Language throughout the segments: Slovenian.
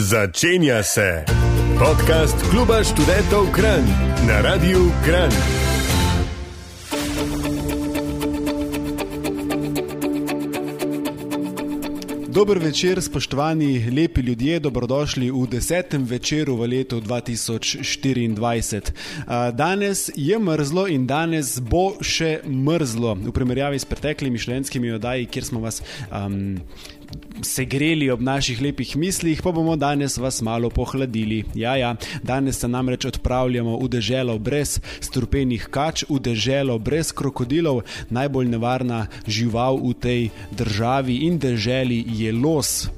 Začenja se podcast Kluba študentov Kran na Radiu Kran. Dober večer, spoštovani lepi ljudje, dobrodošli v desetem večeru v letu 2024. Danes je mrzlo in danes bo še mrzlo v primerjavi s preteklimi študentskimi oddaji, kjer smo vas. Um, se greli ob naših lepih mislih, pa bomo danes vas malo pohladili. Ja, ja, danes se namreč odpravljamo v deželo brez strupenih kač, v deželo brez krokodilov, najbolj nevarna žival v tej državi in deželi je los.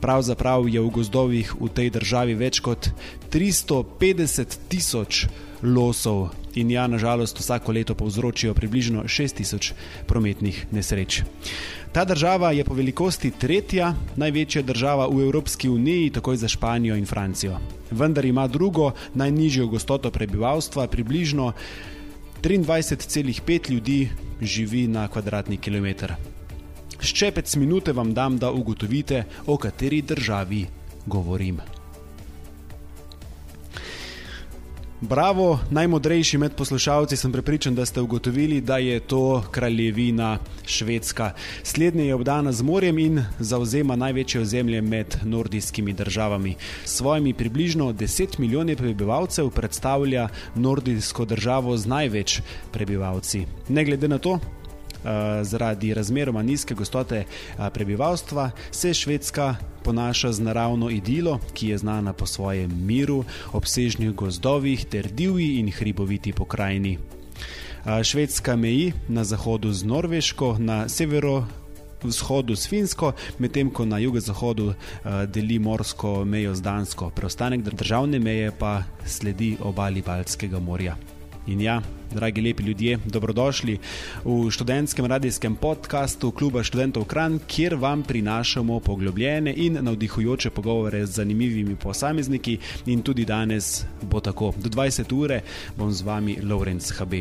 Pravzaprav je v gozdovih v tej državi več kot 350 tisoč losov in ja, nažalost, vsako leto povzročijo približno 6000 prometnih nesreč. Ta država je po velikosti tretja največja država v Evropski uniji, takoj za Španijo in Francijo. Vendar ima drugo najnižjo gostoto prebivalstva, približno 23,5 ljudi živi na kvadratni kilometr. Ščepec minute vam dam, da ugotovite, o kateri državi govorim. Bravo, najmodrejši med poslušalci, sem prepričan, da ste ugotovili, da je to kraljevina Švedska. Slednja je obdana z morjem in zauzema največje ozemlje med nordijskimi državami. S svojimi približno 10 milijoni prebivalcev predstavlja nordijsko državo z največ prebivalci. Ne glede na to, zaradi razmeroma nizke gostote eh, prebivalstva, se Švedska ponaša z naravno idilo, ki je znana po svojem miru, obsežnih gozdovih ter divji in hriboviti pokrajini. Eh, Švedska meji na zahodu z Norveško, na severo. Vzhodu s Finsko, medtem ko na jugozahodu deli morsko mejo z Dansko, preostanek državne meje pa sledi obali Baltskega morja. In ja, dragi lepi ljudje, dobrodošli v študentskem radijskem podkastu Kluba študentov Kran, kjer vam prinašamo poglobljene in navdihujoče pogovore z zanimivimi posamezniki. In tudi danes bo tako. Do 20 ure bom z vami Lorenz HB.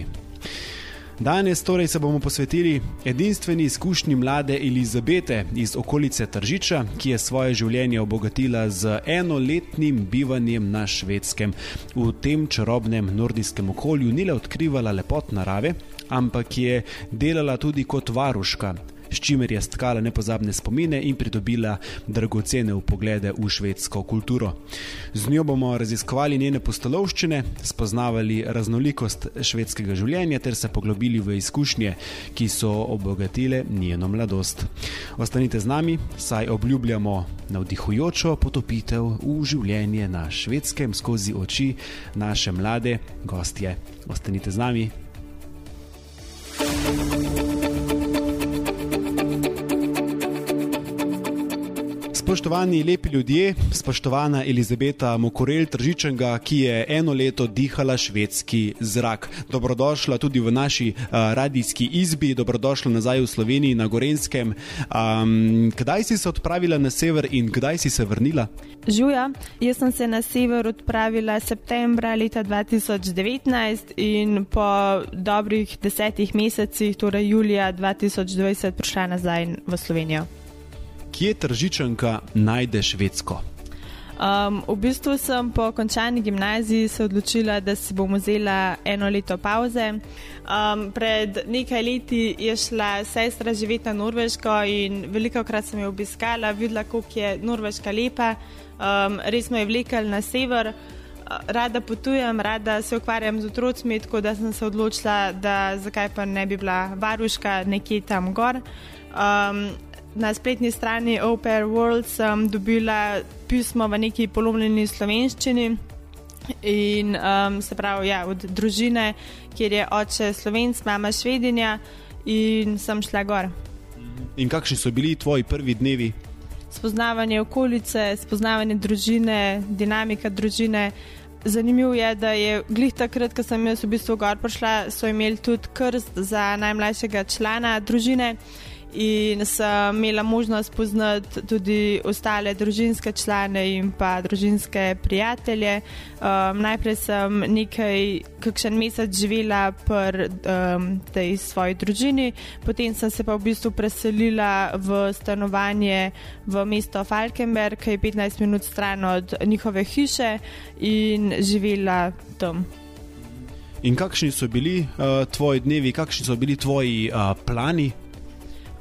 Danes torej se bomo posvetili edinstveni izkušnji mlade Elizabete iz okolice Tržiča, ki je svoje življenje obogatila z enoletnim bivanjem na švedskem. V tem čarobnem nordijskem okolju ni le odkrivala lepot narave, ampak je delala tudi kot varuška, s čimer je stkala nepozabne spomine in pridobila dragocene upoglede v švedsko kulturo. Z njo bomo raziskovali njene postolovščine, spoznavali raznolikost švedskega življenja ter se poglobili v izkušnje, ki so obogatile njeno mladost. Ostanite z nami, saj obljubljamo navdihujočo potopitev v življenje na švedskem skozi oči naše mlade gostje. Ostanite z nami. Spoštovani lepi ljudje, spoštovana Elizabeta Mokorel Tržičenga, ki je eno leto dihala švedski zrak. Dobrodošla tudi v naši uh, radijski izbi, dobrodošla nazaj v Sloveniji na Gorenskem. Um, kdaj si se odpravila na sever in kdaj si se vrnila? Žuja, jaz sem se na sever odpravila septembra leta 2019 in po dobrih desetih mesecih, torej julija 2020, prišla nazaj v Slovenijo kje tržičanka najde švedsko? Um, v bistvu sem po končani gimnaziji se odločila, da si bom vzela eno leto pauze. Um, pred nekaj leti je šla sestra živeti na Norveško in veliko krat sem jo obiskala, videla, kako je Norveška lepa, um, res me je vlekel na sever. Rada potujem, rada se ukvarjam z otroci, tako da sem se odločila, da zakaj pa ne bi bila varuška nekje tam gor. Um, na spletni strani Open World sem dobila pismo v neki polomljeni slovenščini. In um, se pravi, ja, od družine, kjer je oče slovenc, mama švedinja, in sem šla gor. In kakšni so bili tvoji prvi dnevi? Spoznavanje okolice, spoznavanje družine, dinamika družine. Zanimivo je, da je glih takrat, ko sem jaz v bistvu gor prišla, so imeli tudi krst za najmlajšega člana družine. In sem imela možnost poznati tudi ostale družinske člane in pa družinske prijatelje. Um, najprej sem nekaj, kakšen mesec živela pri um, tej svoji družini, potem sem se pa v bistvu preselila v stanovanje v mesto Falkenberg, ki je 15 minut stran od njihove hiše in živela tam. In kakšni so bili uh, tvoji dnevi, kakšni so bili tvoji uh, plani?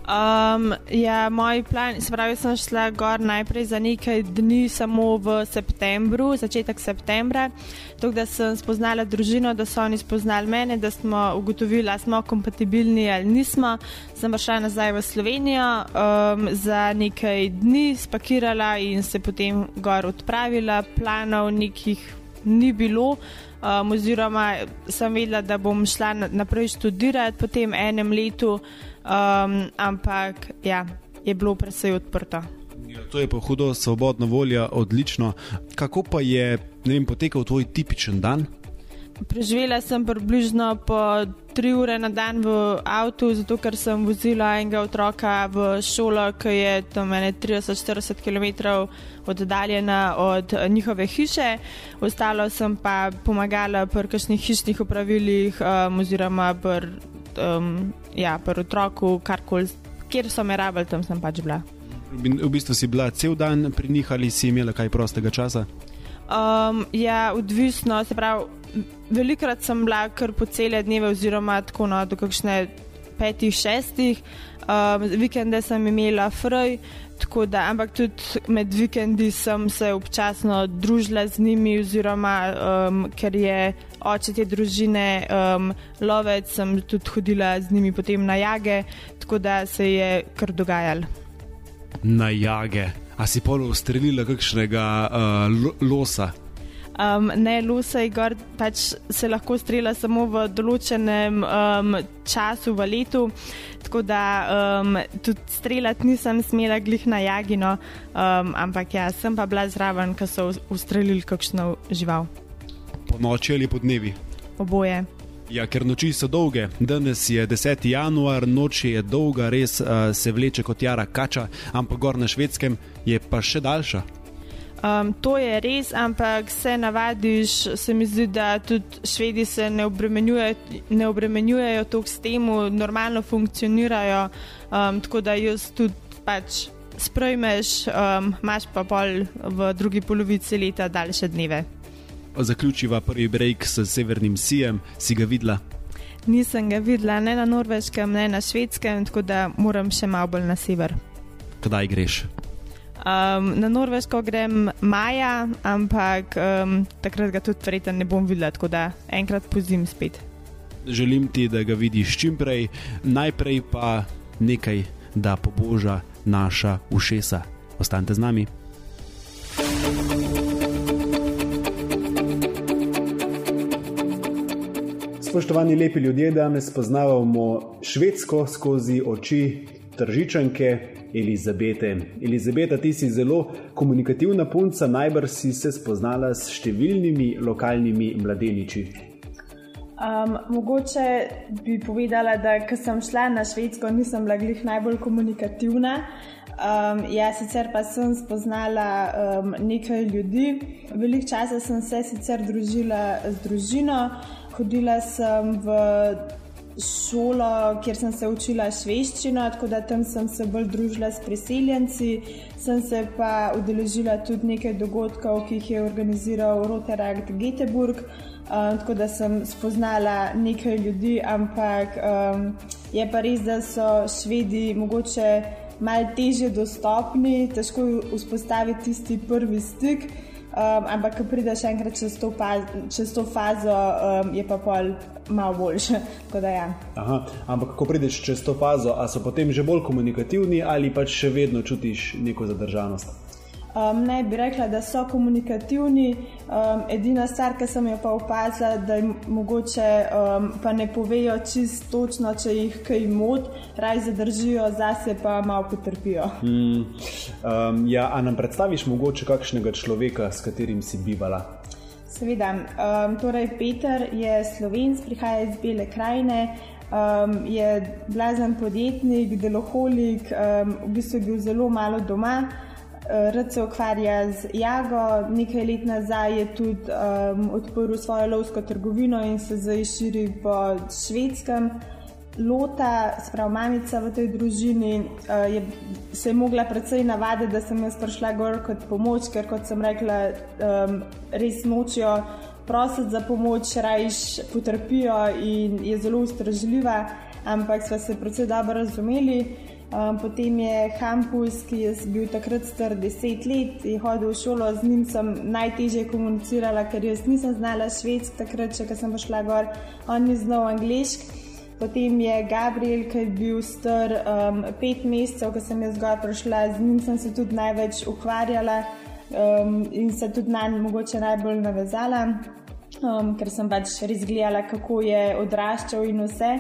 Um, ja, moj plan, se pravi, sem šla gor najprej za nekaj dni, samo v septembru, začetek septembra, tako da sem spoznala družino, da so oni spoznali mene, da smo ugotovili, da smo kompatibilni ali nismo. Sem pa šla nazaj v Slovenijo um, za nekaj dni, spakirala in se potem gor odpravila, planov nekih ni bilo um, oziroma sem vedela, da bom šla naprej študirati po tem enem letu, um, ampak ja, je bilo predvsej odprto. Ja, to je pa hudo, svobodna volja, odlično. Kako pa je vem, potekal tvoj tipičen dan? Preživela sem približno po tri ure na dan v avtu, zato ker sem vozila enega otroka v šolo, ki je tam 30-40 km oddaljena od njihove hiše. Ostalo sem pa pomagala pri kakšnih hišnih upravilih um, oziroma pri um, ja, pr otroku, karkoli, kjer so me rabili, tam sem pač bila. V bistvu si bila cel dan pri njih ali si imela kaj prostega časa? Um, ja, odvisno, se pravi velikrat sem bila kar po cele dneve, oziroma tako no, do kakšne petih, šestih, um, vikende sem imela fraj. Da, ampak tudi med vikendi sem se občasno družila z njimi, oziroma um, ker je oče te družine um, lovec, sem tudi hodila z njimi potem na jage, tako da se je kar dogajalo. Na jage, a si polo ustrelila kakšnega uh, losa? Um, ne, lusa je gor, pač se lahko strela samo v določenem um, času v letu. Tako da um, tudi streljati nisem smela glih na jagino, um, ampak ja, sem pa bila zraven, ko so ustrelili kakšno žival. Po noči ali po dnevi? Oboje. Ja, ker noči so dolge. Danes je 10. januar, noč je dolga, res uh, se vleče kot jara kača, ampak gor na švedskem je pa še daljša. Um, to je res, ampak se navadiš, se mi zdi, da tudi švedi se ne obremenjujejo, ne obremenjujejo toliko s tem, normalno funkcionirajo. Um, tako da jaz tudi pač sprejmeš, um, imaš pa pol v drugi polovici leta daljše dneve. Zaključiva prvi break s severnim sijem, si ga videla? Nisem ga videla ne na norveškem, ne na švedskem, tako da moram še malo bolj na sever. Kdaj greš? Um, na Norveško grem maja, ampak um, takrat ga tudi verjetno ne bom videla, tako da enkrat pozim spet. Želim ti, da ga vidiš čim prej, najprej pa nekaj, da poboža naša ušesa. Ostanite z nami. Spoštovani lepi ljudje, danes poznavamo Švedsko skozi oči tržičanke Elizabete. Elizabeta, ti si zelo komunikativna punca, najbrž si se spoznala s številnimi lokalnimi mladeniči. Um, mogoče bi povedala, da ko sem šla na Švedsko, nisem bila glih najbolj komunikativna. Um, ja, sicer pa sem spoznala um, nekaj ljudi. Veliko časa sem se sicer družila z družino, hodila sem v šolo, kjer sem se učila švedščino, tako da tam sem se bolj družila s priseljenci. Sem se pa udeležila tudi nekaj dogodkov, ki jih je organiziral Rotaract Göteborg. Um, tako da sem spoznala nekaj ljudi, ampak um, je pa res, da so švedi mogoče malo teže dostopni, težko je vzpostaviti tisti prvi stik. Um, ampak, ko prideš enkrat čez to, čez to fazo, um, je pa pol malo boljše. Ja. Aha, ampak, ko prideš čez to fazo, so potem že bolj komunikativni ali pač še vedno čutiš neko zadržanost? Um, ne bi rekla, da so komunikativni. Um, edina stvar, ki sem jo pa opazila, da jim mogoče um, pa ne povejo čisto točno, če jih kaj mod, raj zadržijo, zase pa malo potrpijo. Hmm. Um, ja, a nam predstaviš mogoče kakšnega človeka, s katerim si bivala? Seveda. Um, torej, Peter je slovenc, prihaja iz Bele krajine. Um, je blazen podjetnik, deloholik, um, v bistvu je bil zelo malo doma. Rad se ukvarja z jago, nekaj let nazaj je tudi um, odprl svojo lovsko trgovino in se zdaj širi po švedskem. Lota, sprav mamica v tej družini, uh, je se je mogla precej navaditi, da sem jaz prišla gor kot pomoč, ker kot sem rekla, um, res nočijo prositi za pomoč, rajš potrpijo in je zelo ustražljiva, ampak smo se precej dobro razumeli. Um, potem je Hampus, ki je bil takrat star 10 let, je hodil v šolo, z njim sem najtežje komunicirala, ker jaz nisem znala švedsko takrat, če sem šla gor, on ni znal angliški. Potem je Gabriel, ki je bil star um, pet mesecev, ko sem jaz gor prišla, z njim sem se tudi največ ukvarjala um, in se tudi na njega mogoče najbolj navezala, um, ker sem pač res gledala, kako je odraščal in vse.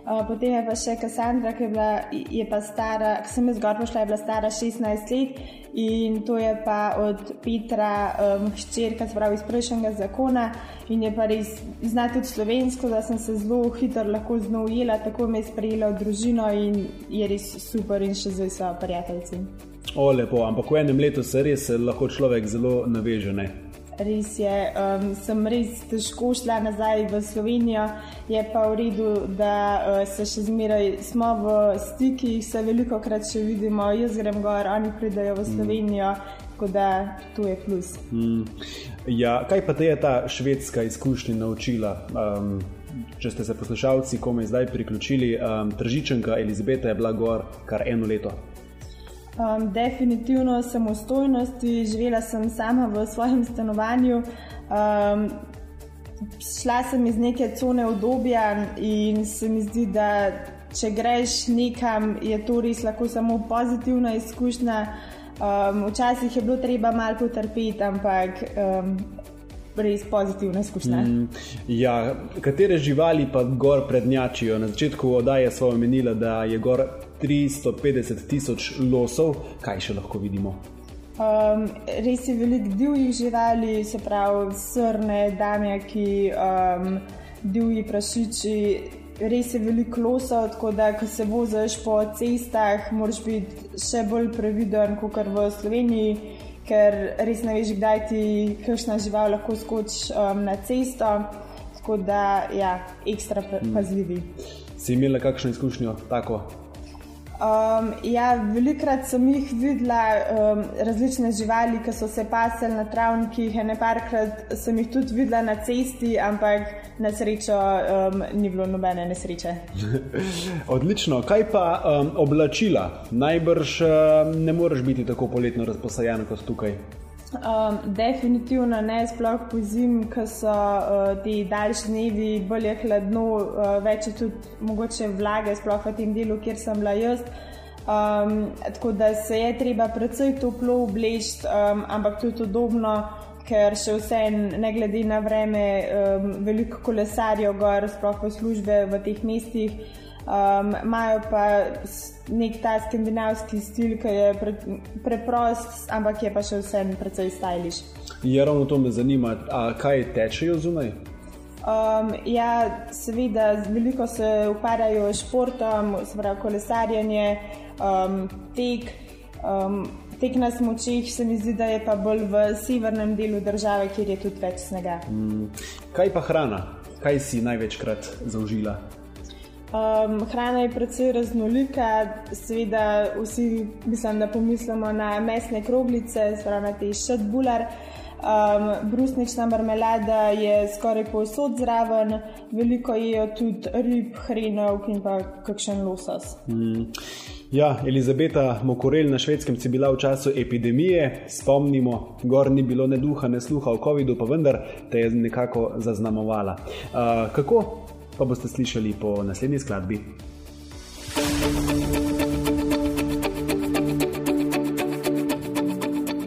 Uh, potem je pa še Kassandra, ki je, bila, je pa stara, ki sem jaz zgor pošla, je bila stara 16 let in to je pa od Petra, um, hčerka, se pravi iz prejšnjega zakona in je pa res zna tudi slovensko, da sem se zelo hitro lahko z njo ujela, tako me je sprejela v družino in je res super in še zdaj so prijateljci. O, lepo, ampak v enem letu se res lahko človek zelo naveže. Ne? Res je, um, sem res težko šla nazaj v Slovenijo, je pa v redu, da uh, se še zmeraj smo v stikih, se veliko krat še vidimo, jaz grem gor, oni pridajo v mm. Slovenijo. Tako da tu je plus. Mm. Ja, kaj pa te je ta švedska izkušnja naučila? Um, če ste se poslušalci, komu je zdaj priključili, um, tržičenka Elizabeta je bila gor kar eno leto. Um, definitivno samostojnosti, živela sem sama v svojem stanovanju. Um, šla sem iz neke cone obdobja in se mi zdi, da če greš nekam, je to res lahko samo pozitivna izkušnja. Um, včasih je bilo treba malo potrpeti, ampak um, res pozitivna izkušnja. Mm, ja, katere živali pa gor prednjačijo? Na začetku oddaje smo omenili, da je gor 350 tisoč losov, kaj še lahko vidimo? Um, res je veliko divjih živali, se pravi srne, damjaki, um, divji prašiči. Res je veliko losov, tako da, ko se voziš po cestah, moraš biti še bolj previden kot v Sloveniji, ker res ne veš, kdaj ti kakšna žival lahko skoči um, na cesto. Tako da, ja, ekstra hmm. pazljivi. Si imela kakšno izkušnjo tako? Um, ja, velikrat sem jih videla, um, različne živali, ki so se pasele na travnikih, ene parkrat sem jih tudi videla na cesti, ampak na srečo um, ni bilo nobene nesreče. Odlično, kaj pa um, oblačila? Najbrž um, ne moreš biti tako poletno razposajen kot tukaj. Um, definitivno ne, sploh po zim, ko so uh, ti daljši dnevi, bolj je hladno, uh, več je tudi mogoče vlage, sploh v tem delu, kjer sem bila jaz. Um, tako da se je treba predvsej toplo obleči, um, ampak tudi udobno, ker še vse, ne glede na vreme, um, veliko kolesarjev, gor, sploh v službe v teh mestih. Um, imajo pa nek ta skandinavski stil, ki je pre, preprost, ampak je pa še vsem precej stajliš. Je ravno to me zanima, a kaj tečejo zunaj? Um, ja, seveda, veliko se ukvarjajo s športom, se pravi kolesarjenje, um, tek. Um, tek na smočih se mi zdi, da je pa bolj v severnem delu države, kjer je tudi več snega. Mm, kaj pa hrana? Kaj si največkrat zaužila? Um, hrana je precej raznolika, seveda vsi mislim, da pomislimo na mesne kroglice, zraven te šatbular. Um, brusnična marmelada je skoraj povsod zraven, veliko jejo tudi rib, hrenov in pa kakšen losos. Mm. Ja, Elizabeta Mokorel na švedskem si bila v času epidemije, spomnimo, gor ni bilo ne duha, ne sluha o COVID-u, pa vendar te je nekako zaznamovala. Uh, kako pa boste slišali po naslednji skladbi.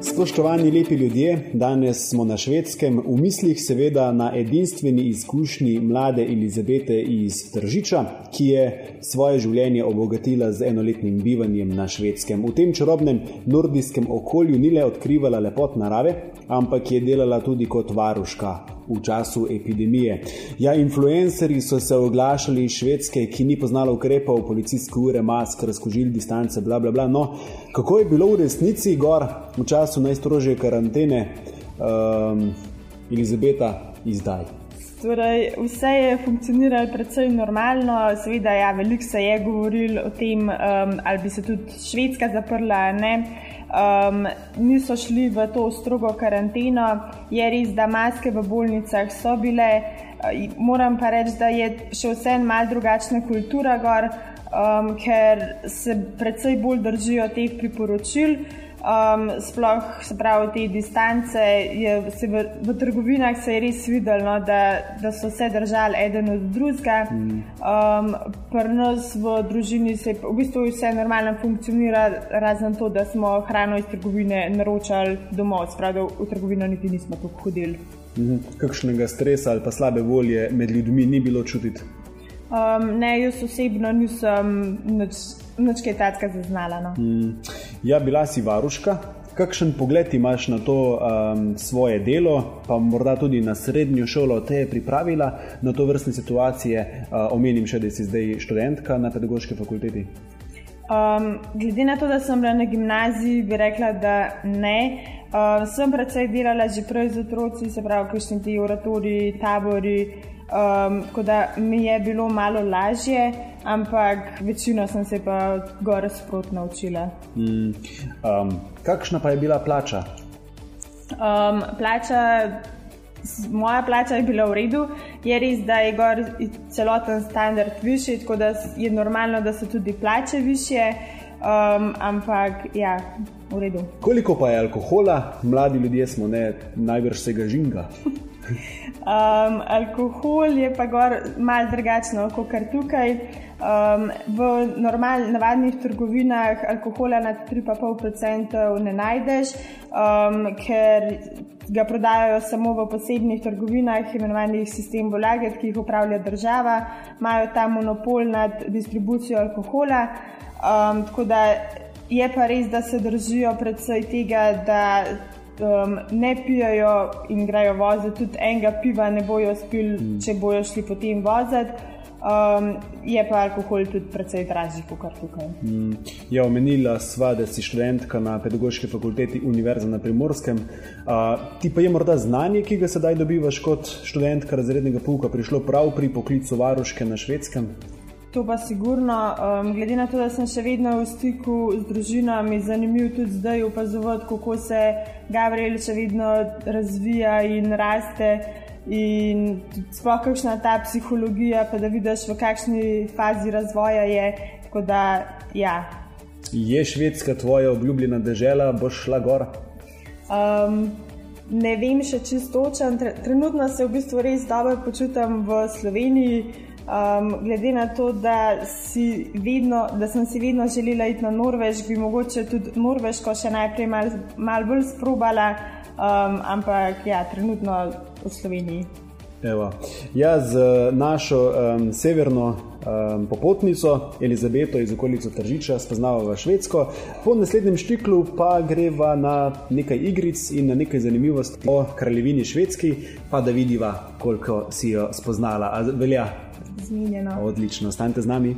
Spoštovani lepi ljudje, danes smo na švedskem, v mislih seveda na edinstveni izkušnji mlade Elizabete iz Tržiča, ki je svoje življenje obogatila z enoletnim bivanjem na švedskem. V tem čarobnem nordijskem okolju ni le odkrivala lepot narave, ampak je delala tudi kot varuška v času epidemije. Ja, influencerji so se oglašali iz Švedske, ki ni poznala ukrepov, policijske ure, mask, razkožili distance, bla, bla, bla. No, kako je bilo v resnici gor v času najstrožje karantene, um, Elizabeta, izdaj? Torej, vse je funkcioniralo precej normalno, seveda, ja, veliko se je govorilo o tem, um, ali bi se tudi Švedska zaprla. Ne. Um, niso šli v to strogo karanteno, je res, da maske v bolnicah so bile. Moram pa reči, da je še vseeno malo drugačna kultura gor, um, ker se precej bolj držijo teh priporočil. Um, sploh se pravi, te distance, je, v, v trgovinah se je res videlo, no, da, da so se držali eden od drugega. Um, Pri nas v družini se v bistvu vse normalno funkcionira, razen to, da smo hrano iz trgovine naročali domov, spravi, v trgovino niti nismo tako hodili. Mhm. Kakšnega stresa ali pa slabe volje med ljudmi ni bilo čutiti? Um, ne, jaz osebno nisem nič kaj takega zaznala. No. Mm. Ja, bila si varuška. Kakšen pogled imaš na to um, svoje delo, pa morda tudi na srednjo šolo, te je pripravila na to vrstne situacije? Uh, omenim še, da si zdaj študentka na pedagoški fakulteti. Um, glede na to, da sem bila na gimnaziji, bi rekla, da ne. Uh, sem predvsej delala že prej z otroci, se pravi, kakšni ti oratori, tabori. Um, tako da mi je bilo malo lažje, ampak večino sem se pa gore sprot naučila. Mm, um, kakšna pa je bila plača? Um, plača, moja plača je bila v redu, je res, da je gor celoten standard višji, tako da je normalno, da so tudi plače više, um, ampak ja, v redu. Koliko pa je alkohola, mladi ljudje smo, ne najbrž vsega žinga. Um, alkohol je pa gor malo drugačno kot kar tukaj. Um, v normalnih, navadnih trgovinah alkohola nad 3,5% ne najdeš, um, ker ga prodajajo samo v posebnih trgovinah, imenovanih sistem Bolaget, ki jih upravlja država, imajo ta monopol nad distribucijo alkohola. Um, tako da je pa res, da se držijo predvsej tega, da um, ne pijajo in grejo voziti, tudi enega piva ne bojo spili, mm. če bojo šli potem voziti. Um, je pa alkohol tudi precej dražji kot tukaj. Mm. Ja, omenila sva, da si študentka na pedagoški fakulteti Univerze na Primorskem. Uh, ti pa je morda znanje, ki ga sedaj dobivaš kot študentka razrednega pouka, prišlo prav pri poklicu varuške na švedskem? To pa sigurno, um, glede na to, da sem še vedno v stiku z družinami, zanimivo tudi zdaj opazovati, kako se Gabriel še vedno razvija in raste. In sploh kakšna ta psihologija, pa da vidiš, v kakšni fazi razvoja je. Da, ja. Je Švedska tvoja obljubljena država, boš šla gor? Um, ne vem še čisto točen. Trenutno se v bistvu res dobro počutim v Sloveniji. Um, glede na to, da, vedno, da sem si vedno želela iti na Norveško, bi mogoče tudi Norveško še najprej malo mal bolj sprobala, um, ampak ja, trenutno v Sloveniji. Evo. Ja, z našo um, severno um, popotnico, Elizabeto iz okolice Tržiča, spoznavamo Švedsko. Po naslednjem štiklu pa greva na nekaj igric in na nekaj zanimivosti o kraljevini Švedski, pa da vidiva, koliko si jo spoznala. A velja zmenjeno. Odlično, ostanite z nami.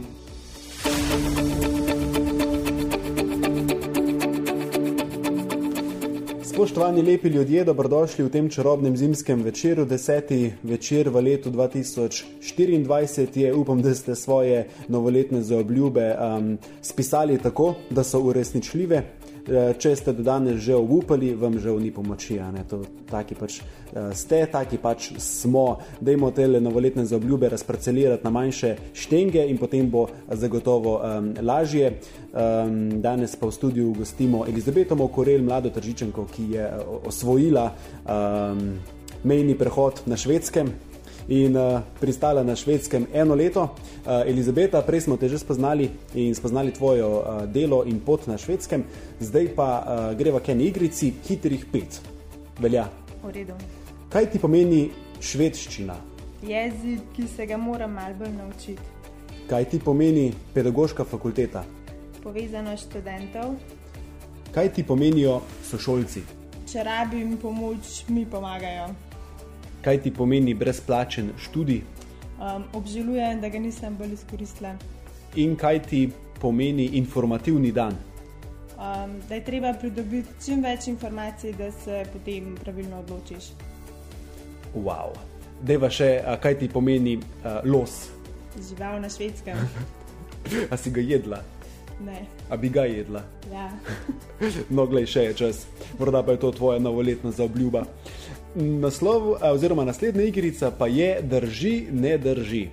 Spoštovani lepi ljudje, dobrodošli v tem čarobnem zimskem večeru, deseti večer v letu 2024. Je, upam, da ste svoje novoletne zaobljube um, spisali tako, da so uresničljive. Eh, če ste do danes že obupali, vam žal ni pomoči. Taki pač uh, ste, taki pač smo. Dajmo te novoletne zaobljube razparcelirati na manjše štenge in potem bo zagotovo um, lažje. Um, danes pa v studiu gostimo Elizabeto Mokorel, mlado tržičenko, ki je osvojila um, mejni prehod na švedskem in uh, pristala na švedskem eno leto. Uh, Elizabeta, prej smo te že spoznali in spoznali tvojo uh, delo in pot na švedskem, zdaj pa uh, greva k eni igrici, hitrih pet. Velja. Kaj ti pomeni švedščina? Jezik, ki se ga moram malo bolj naučiti. Kaj ti pomeni pedagoška fakulteta? Povezano študentov. Kaj ti pomenijo sošolci? Če rabim pomoč, mi pomagajo kaj ti pomeni brezplačen študij Um, obžalujem, da ga nisem bolj izkoristila. in kaj ti pomeni informativni dan. Um, da je treba pridobiti čim več informacij, da se potem pravilno odločiš. Wow. Deva še, kaj ti pomeni uh, los. Žival na švedskem. A si ga jedla, Ne. a bi ga jedla. Ja. No, glej, še je čas, morda pa je to tvoja novoletna zaobljuba. Naslov, oziroma naslednja igrica pa je Drži, ne drži.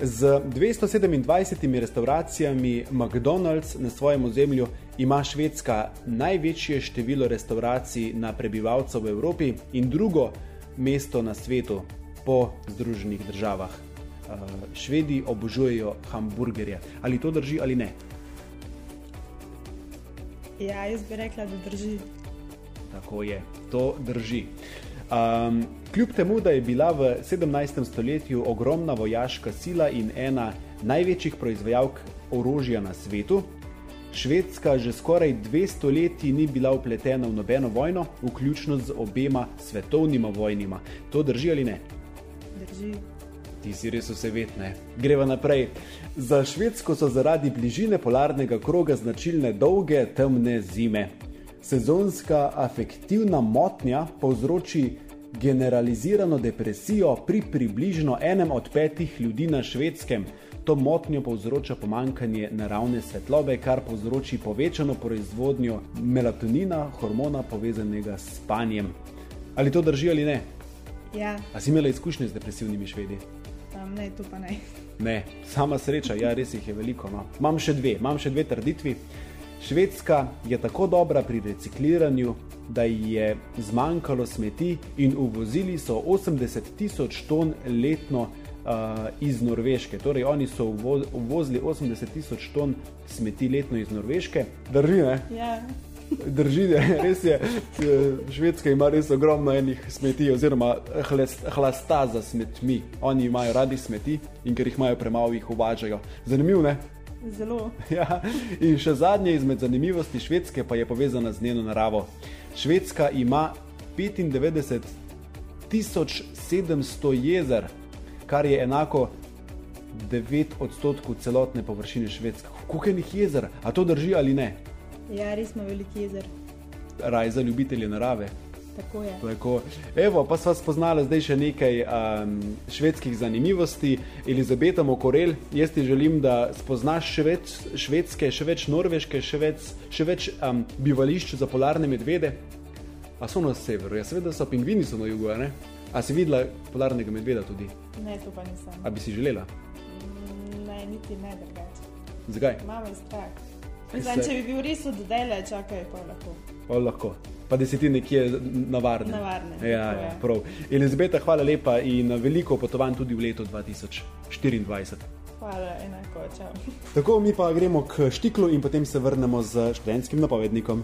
Z 227 restauracijami McDonald's na svojem ozemlju ima Švedska največje število restauracij na prebivalca v Evropi in drugo mesto na svetu po Združenih državah. Švedi obožujejo hamburgerje. Ali to drži ali ne? ja, jaz bi rekla, da drži. Tako je, to drži. Um, kljub temu, da je bila v 17. stoletju ogromna vojaška sila in ena največjih proizvajalk orožja na svetu, Švedska že skoraj dve stoletji ni bila upletena v nobeno vojno, vključno z obema svetovnima vojnima. To drži ali ne? Drži. Ti si res vsevetne. Greva naprej. Za Švedsko so zaradi bližine polarnega kroga značilne dolge temne zime. Sezonska afektivna motnja povzroči generalizirano depresijo pri približno enem od petih ljudi na švedskem. To motnjo povzroča pomankanje naravne svetlobe, kar povzroči povečano proizvodnjo melatonina, hormona povezanega s spanjem. Ali to drži ali ne? Ja, A si imela izkušnje z depresivnimi švedi? um, ne, to pa ne. Ne, sama sreča, ja, res jih je veliko. No. Imam še dve, imam še dve trditvi. Švedska je tako dobra pri recikliranju, da ji je zmanjkalo smeti in uvozili so 80 tisoč ton letno uh, iz Norveške. Torej, oni so uvo uvozili 80 tisoč ton smeti letno iz Norveške. Drži, ne? Ja, Drži, ne, res je. Švedska ima res ogromno enih smeti, oziroma hles- hlasta za smetmi. Oni imajo radi smeti in ker jih imajo premalo, jih uvažajo. Zanimivo, ne? Zelo. Ja. In še zadnje izmed zanimivosti Švedske pa je povezana z njeno naravo. Švedska ima 95 700 jezer, kar je enako 9 odstotkov celotne površine Švedske. Njih jezer? A to drži ali ne? Ja, res smo veliki jezer. Raj za ljubitelje narave. Tako je. Tako. Evo, pa sva spoznala zdaj še nekaj um, švedskih zanimivosti. Elizabeta Mokorel, jaz ti želim, da spoznaš še več švedske, še več norveške, še več, še več um, bivališč za polarne medvede. A so na severu, ja, seveda so pingvini so na jugu, a ne? A si videla polarnega medveda tudi? Ne, to pa nisem. A bi si želela? Mm, Ne, niti ne drugače. Zakaj? Malo je strah. Se- Mislim, če bi bil res oddele, čakaj, pa lahko. O, lahko. Pa da si ti nekje na varnem. Na varnem, Ja, ja, je. prav. Elizabeta, hvala lepa in veliko potovanj tudi v letu 2024. Hvala, enako, čau. Tako mi pa gremo k štiklu in potem se vrnemo z študentskim napovednikom.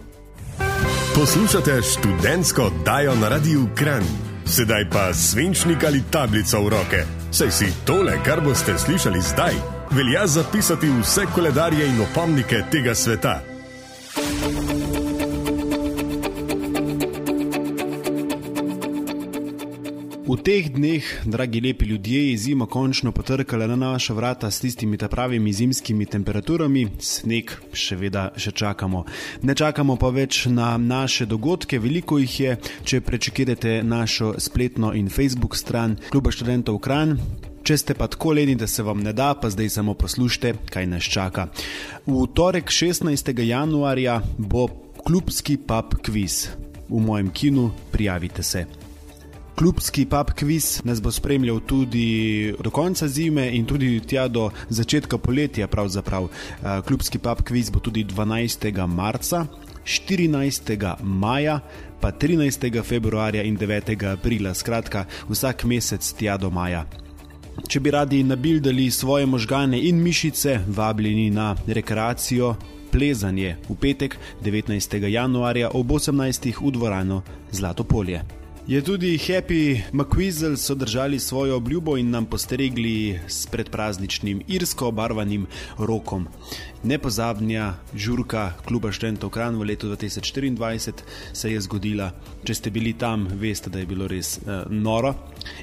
Poslušate študentsko oddajo na Radiu Kran. Sedaj pa svinčnik ali tablico v roke. Saj si tole, kar boste slišali zdaj, velja zapisati vse koledarje in opomnike tega sveta. V teh dneh, dragi lepi ljudje, je zima končno potrkala na naša vrata s tistimi ta pravimi zimskimi temperaturami, sneg še vedno še čakamo. Ne čakamo pa več na naše dogodke, veliko jih je, če prečekirate našo spletno in Facebook stran Kluba študentov Kran. Če ste pa tako leni, da se vam ne da, pa zdaj samo poslušajte, kaj nas čaka. V torek 16. januarja bo klubski pub quiz. V mojem kinu prijavite se. Klubski pub quiz nas bo spremljal tudi do konca zime in tudi tja do začetka poletja. Pravzaprav. Eh, Klubski pub quiz bo tudi 12. marca, 14. maja, pa 13. februarja in 9. aprila. Skratka, vsak mesec tja do maja. Če bi radi nabildali svoje možgane in mišice, vabljeni na rekreacijo. Plezanje v petek 19. januarja ob 18. v dvorano Zlato polje. Je tudi Happy McQuizzle so držali svojo obljubo in nam postregli s predprazničnim irsko obarvanim rokom. Nepozabnja žurka kluba Štentov Kran v letu 2024 se je zgodila. Če ste bili tam, veste, da je bilo res uh, noro.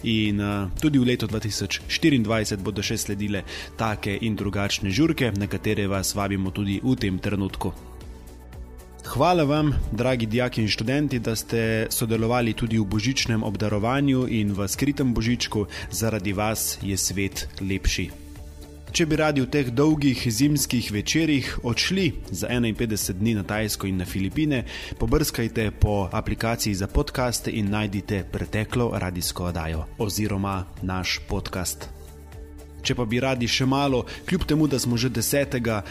In uh, tudi v letu 2024 bodo še sledile take in drugačne žurke, na katere vas vabimo tudi v tem trenutku. Hvala vam, dragi dijaki in študenti, da ste sodelovali tudi v božičnem obdarovanju in v skritem božičku. Zaradi vas je svet lepši. Če bi radi v teh dolgih zimskih večerjih odšli za 51 dni na Tajsko in na Filipine, pobrskajte po aplikaciji za podkaste in najdite preteklo radijsko oddajo oziroma naš podcast. Če pa bi radi še malo, kljub temu, da smo že 10.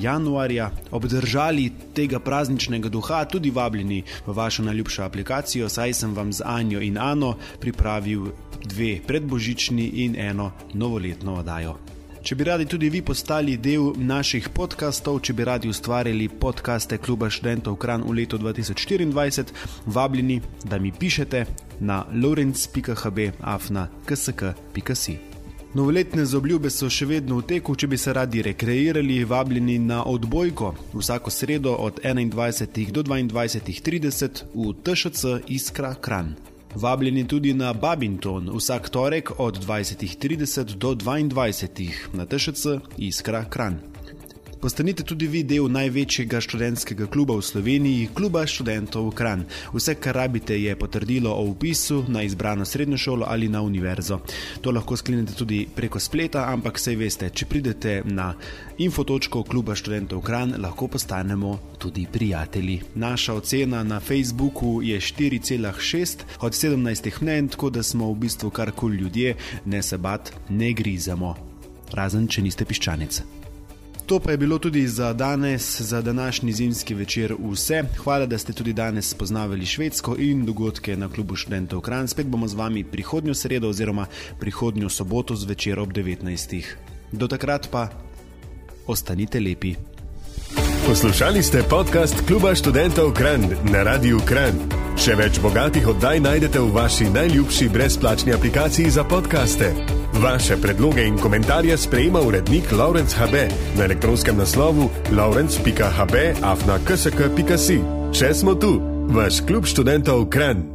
januarja obdržali tega prazničnega duha, tudi vabljeni v vašo najljubšo aplikacijo, saj sem vam z Anjo in Ano pripravil dve predbožični in eno novoletno oddajo. Če bi radi tudi vi postali del naših podkastov, če bi radi ustvarjali podkaste Kluba študentov Kran v letu 2024, vabljeni, da mi pišete na lorenz.hb.afna.ksk.si. Novoletne zobljube so še vedno v teku, če bi se radi rekreirali, vabljeni na odbojko vsako sredo od 21. do 22.30 v TŠC Iskra Kran. Vabljeni tudi na Babington vsak torek od 20.30 do 22.00 na TŠC Iskra Kran. Postanite tudi vi del največjega študentskega kluba v Sloveniji, kluba študentov Kran. Vse, kar rabite, je potrdilo o upisu na izbrano srednjo šolo ali na univerzo. To lahko sklenete tudi preko spleta, ampak sej veste, če pridete na infotočko kluba študentov Kran, lahko postanemo tudi prijatelji. Naša ocena na Facebooku je 4,6 od 17 mnen, tako da smo v bistvu kar koli ljudje, ne se bat, ne grizamo. Razen, če niste piščanec. To pa je bilo tudi za danes, za današnji zimski večer vse. Hvala, da ste tudi danes spoznavali Švedsko in dogodke na klubu študentov Kran. Spet bomo z vami prihodnjo sredo oziroma prihodnjo soboto zvečer ob 19. Do takrat pa ostanite lepi. Poslušali ste podcast kluba študentov Kran na Radiu Kran. Še več bogatih oddaj najdete v vaši najljubši brezplačni aplikaciji za podkaste. Vaše predloge in komentarje sprejema urednik Laurence HB na elektronskem naslovu laurence.hb afna ksk.si. Če smo tu, vaš klub študentov Kran.